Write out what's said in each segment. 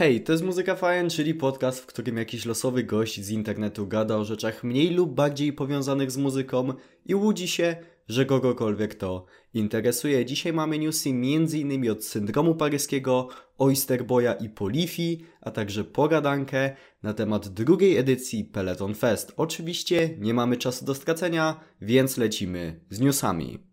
Hej, to jest Muzyka Fajn, czyli podcast, w którym jakiś losowy gość z internetu gada o rzeczach mniej lub bardziej powiązanych z muzyką i łudzi się, że kogokolwiek to interesuje. Dzisiaj mamy newsy m.in. od syndromu paryskiego, Oysterboya i Polifi, a także pogadankę na temat drugiej edycji Peloton Fest. Oczywiście nie mamy czasu do stracenia, więc lecimy z newsami.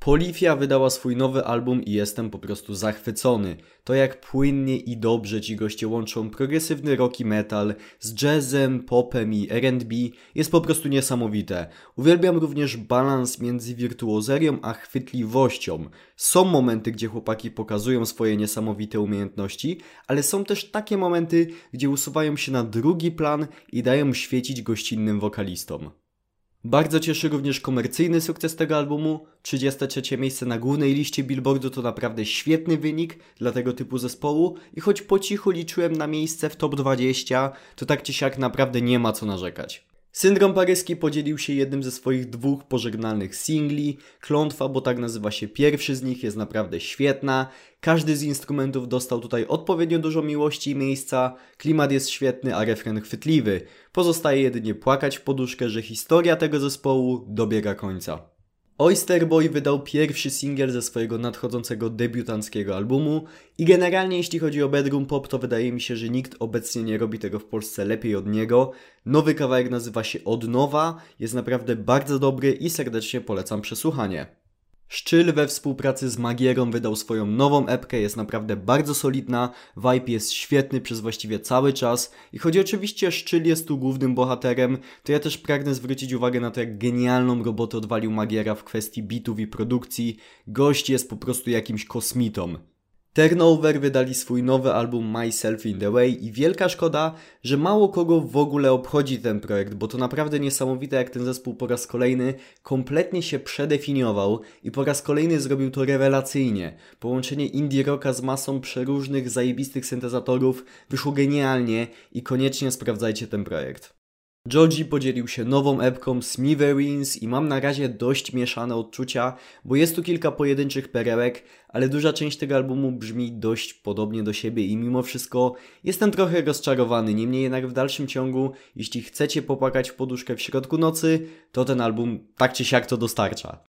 Polifia wydała swój nowy album i jestem po prostu zachwycony. To jak płynnie i dobrze ci goście łączą progresywny rock i metal z jazzem, popem i R&B jest po prostu niesamowite. Uwielbiam również balans między wirtuozerią a chwytliwością. Są momenty, gdzie chłopaki pokazują swoje niesamowite umiejętności, ale są też takie momenty, gdzie usuwają się na drugi plan i dają świecić gościnnym wokalistom. Bardzo cieszy również komercyjny sukces tego albumu. 33 miejsce na głównej liście Billboardu to naprawdę świetny wynik dla tego typu zespołu i choć po cichu liczyłem na miejsce w top 20, to tak czy siak naprawdę nie ma co narzekać. Syndrom paryski podzielił się jednym ze swoich dwóch pożegnalnych singli. Klątwa, bo tak nazywa się pierwszy z nich, jest naprawdę świetna. Każdy z instrumentów dostał tutaj odpowiednio dużo miłości i miejsca. Klimat jest świetny, a refren chwytliwy. Pozostaje jedynie płakać w poduszkę, że historia tego zespołu dobiega końca. Oyster Boy wydał pierwszy singiel ze swojego nadchodzącego debiutanckiego albumu i generalnie jeśli chodzi o bedroom pop, to wydaje mi się, że nikt obecnie nie robi tego w Polsce lepiej od niego. Nowy kawałek nazywa się Od Nowa, jest naprawdę bardzo dobry i serdecznie polecam przesłuchanie. Szczyl we współpracy z Magierą wydał swoją nową epkę, jest naprawdę bardzo solidna, vibe jest świetny przez właściwie cały czas i choć oczywiście Szczyl jest tu głównym bohaterem, to ja też pragnę zwrócić uwagę na to, jak genialną robotę odwalił Magiera w kwestii bitów i produkcji. Gość jest po prostu jakimś kosmitą. Turnover wydali swój nowy album Myself in the Way i wielka szkoda, że mało kogo w ogóle obchodzi ten projekt, bo to naprawdę niesamowite jak ten zespół po raz kolejny kompletnie się przedefiniował i po raz kolejny zrobił to rewelacyjnie. Połączenie indie rocka z masą przeróżnych zajebistych syntezatorów wyszło genialnie i koniecznie sprawdzajcie ten projekt. Joji podzielił się nową epką Smithereens i mam na razie dość mieszane odczucia, bo jest tu kilka pojedynczych perełek, ale duża część tego albumu brzmi dość podobnie do siebie i mimo wszystko jestem trochę rozczarowany. Niemniej jednak w dalszym ciągu, jeśli chcecie popłakać w poduszkę w środku nocy, to ten album tak czy siak to dostarcza.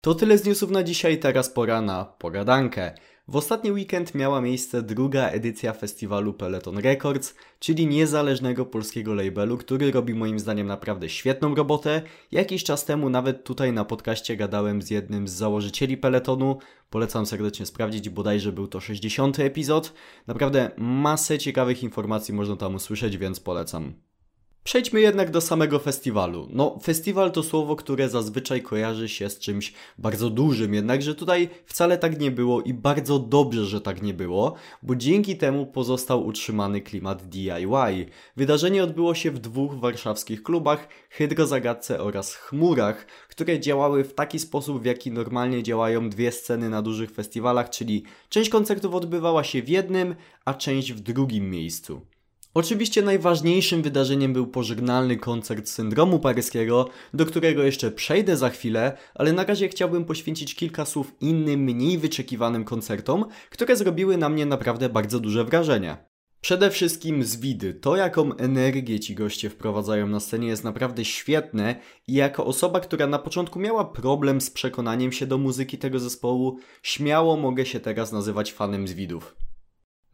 To tyle z newsów na dzisiaj, teraz pora na pogadankę. W ostatni weekend miała miejsce druga edycja festiwalu Peloton Records, czyli niezależnego polskiego labelu, który robi moim zdaniem naprawdę świetną robotę. Jakiś czas temu nawet tutaj na podcaście gadałem z jednym z założycieli Pelotonu. Polecam serdecznie sprawdzić, bodajże był to 60. epizod. Naprawdę masę ciekawych informacji można tam usłyszeć, więc polecam. Przejdźmy jednak do samego festiwalu. No, festiwal to słowo, które zazwyczaj kojarzy się z czymś bardzo dużym, jednakże tutaj wcale tak nie było i bardzo dobrze, że tak nie było, bo dzięki temu pozostał utrzymany klimat DIY. Wydarzenie odbyło się w dwóch warszawskich klubach, Hydrozagadce oraz Chmurach, które działały w taki sposób, w jaki normalnie działają dwie sceny na dużych festiwalach, czyli część koncertów odbywała się w jednym, a część w drugim miejscu. Oczywiście najważniejszym wydarzeniem był pożegnalny koncert syndromu paryskiego, do którego jeszcze przejdę za chwilę, ale na razie chciałbym poświęcić kilka słów innym, mniej wyczekiwanym koncertom, które zrobiły na mnie naprawdę bardzo duże wrażenie. Przede wszystkim z widy. To, jaką energię ci goście wprowadzają na scenie jest naprawdę świetne i jako osoba, która na początku miała problem z przekonaniem się do muzyki tego zespołu, śmiało mogę się teraz nazywać fanem z widów.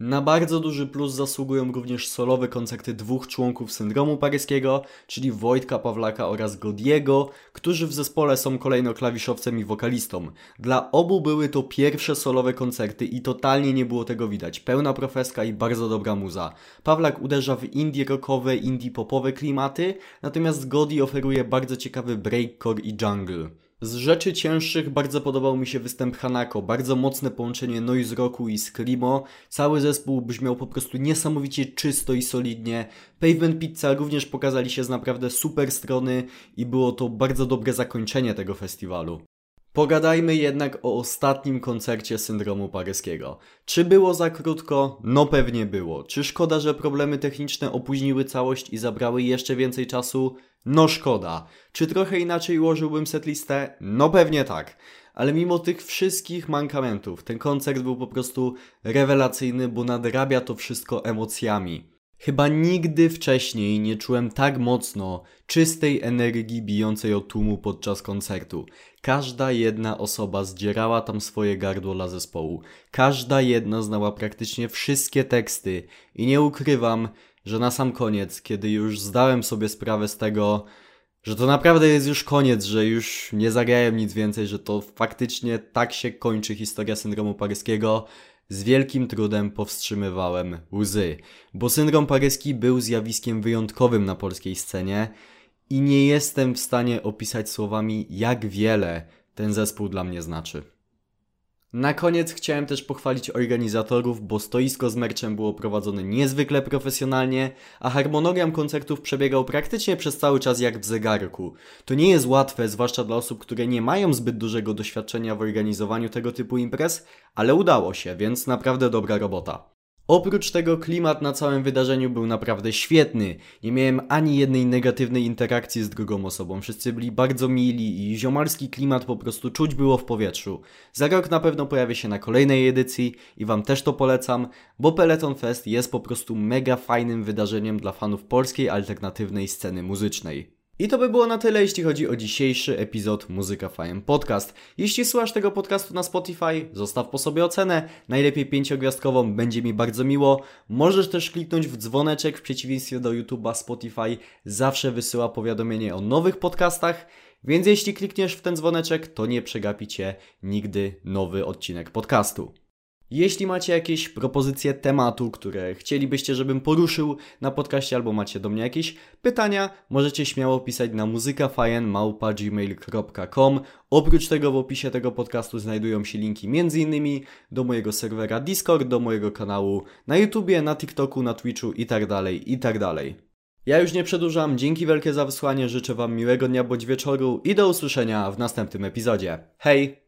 Na bardzo duży plus zasługują również solowe koncerty dwóch członków syndromu paryskiego, czyli Wojtka Pawlaka oraz Godiego, którzy w zespole są kolejno klawiszowcem i wokalistą. Dla obu były to pierwsze solowe koncerty i totalnie nie było tego widać. Pełna profeska i bardzo dobra muza. Pawlak uderza w indie rockowe, indie popowe klimaty, natomiast Godi oferuje bardzo ciekawy breakcore i jungle. Z rzeczy cięższych bardzo podobał mi się występ Hanako, bardzo mocne połączenie noise rocku i screamo. Cały zespół brzmiał po prostu niesamowicie czysto i solidnie. Pavement Pizza również pokazali się z naprawdę super strony i było to bardzo dobre zakończenie tego festiwalu. Pogadajmy jednak o ostatnim koncercie syndromu paryskiego. Czy było za krótko? No pewnie było. Czy szkoda, że problemy techniczne opóźniły całość i zabrały jeszcze więcej czasu? No szkoda. Czy trochę inaczej ułożyłbym setlistę? No pewnie tak. ale mimo tych wszystkich mankamentów, ten koncert był po prostu rewelacyjny, bo nadrabia to wszystko emocjami. Chyba nigdy wcześniej nie czułem tak mocno czystej energii bijącej od tłumu podczas koncertu. Każda jedna osoba zdzierała tam swoje gardło dla zespołu. Każda jedna znała praktycznie wszystkie teksty i nie ukrywam, że na sam koniec, kiedy już zdałem sobie sprawę z tego, że to naprawdę jest już koniec, że już nie zagrają nic więcej, że to faktycznie tak się kończy historia syndromu paryskiego, z wielkim trudem powstrzymywałem łzy, bo syndrom paryski był zjawiskiem wyjątkowym na polskiej scenie i nie jestem w stanie opisać słowami, jak wiele ten zespół dla mnie znaczy. Na koniec chciałem też pochwalić organizatorów, bo stoisko z merczem było prowadzone niezwykle profesjonalnie, a harmonogram koncertów przebiegał praktycznie przez cały czas jak w zegarku. To nie jest łatwe, zwłaszcza dla osób, które nie mają zbyt dużego doświadczenia w organizowaniu tego typu imprez, ale udało się, więc naprawdę dobra robota. Oprócz tego klimat na całym wydarzeniu był naprawdę świetny. Nie miałem ani jednej negatywnej interakcji z drugą osobą. Wszyscy byli bardzo mili i ziomalski klimat po prostu czuć było w powietrzu. Za rok na pewno pojawię się na kolejnej edycji i Wam też to polecam, bo Peloton Fest jest po prostu mega fajnym wydarzeniem dla fanów polskiej alternatywnej sceny muzycznej. I to by było na tyle, jeśli chodzi o dzisiejszy epizod Muzyka Fajem Podcast. Jeśli słuchasz tego podcastu na Spotify, zostaw po sobie ocenę, najlepiej pięciogwiazdkową, będzie mi bardzo miło. Możesz też kliknąć w dzwoneczek, w przeciwieństwie do YouTube'a Spotify zawsze wysyła powiadomienie o nowych podcastach, więc jeśli klikniesz w ten dzwoneczek, to nie przegapicie nigdy nowy odcinek podcastu. Jeśli macie jakieś propozycje tematu, które chcielibyście, żebym poruszył na podcaście, albo macie do mnie jakieś pytania, możecie śmiało pisać na muzykafajen.gmail.com Oprócz tego w opisie tego podcastu znajdują się linki m.in. do mojego serwera Discord, do mojego kanału na YouTubie, na TikToku, na Twitchu itd., tak itd. Tak ja już nie przedłużam, dzięki wielkie za wysłanie, życzę Wam miłego dnia bądź wieczoru i do usłyszenia w następnym epizodzie. Hej!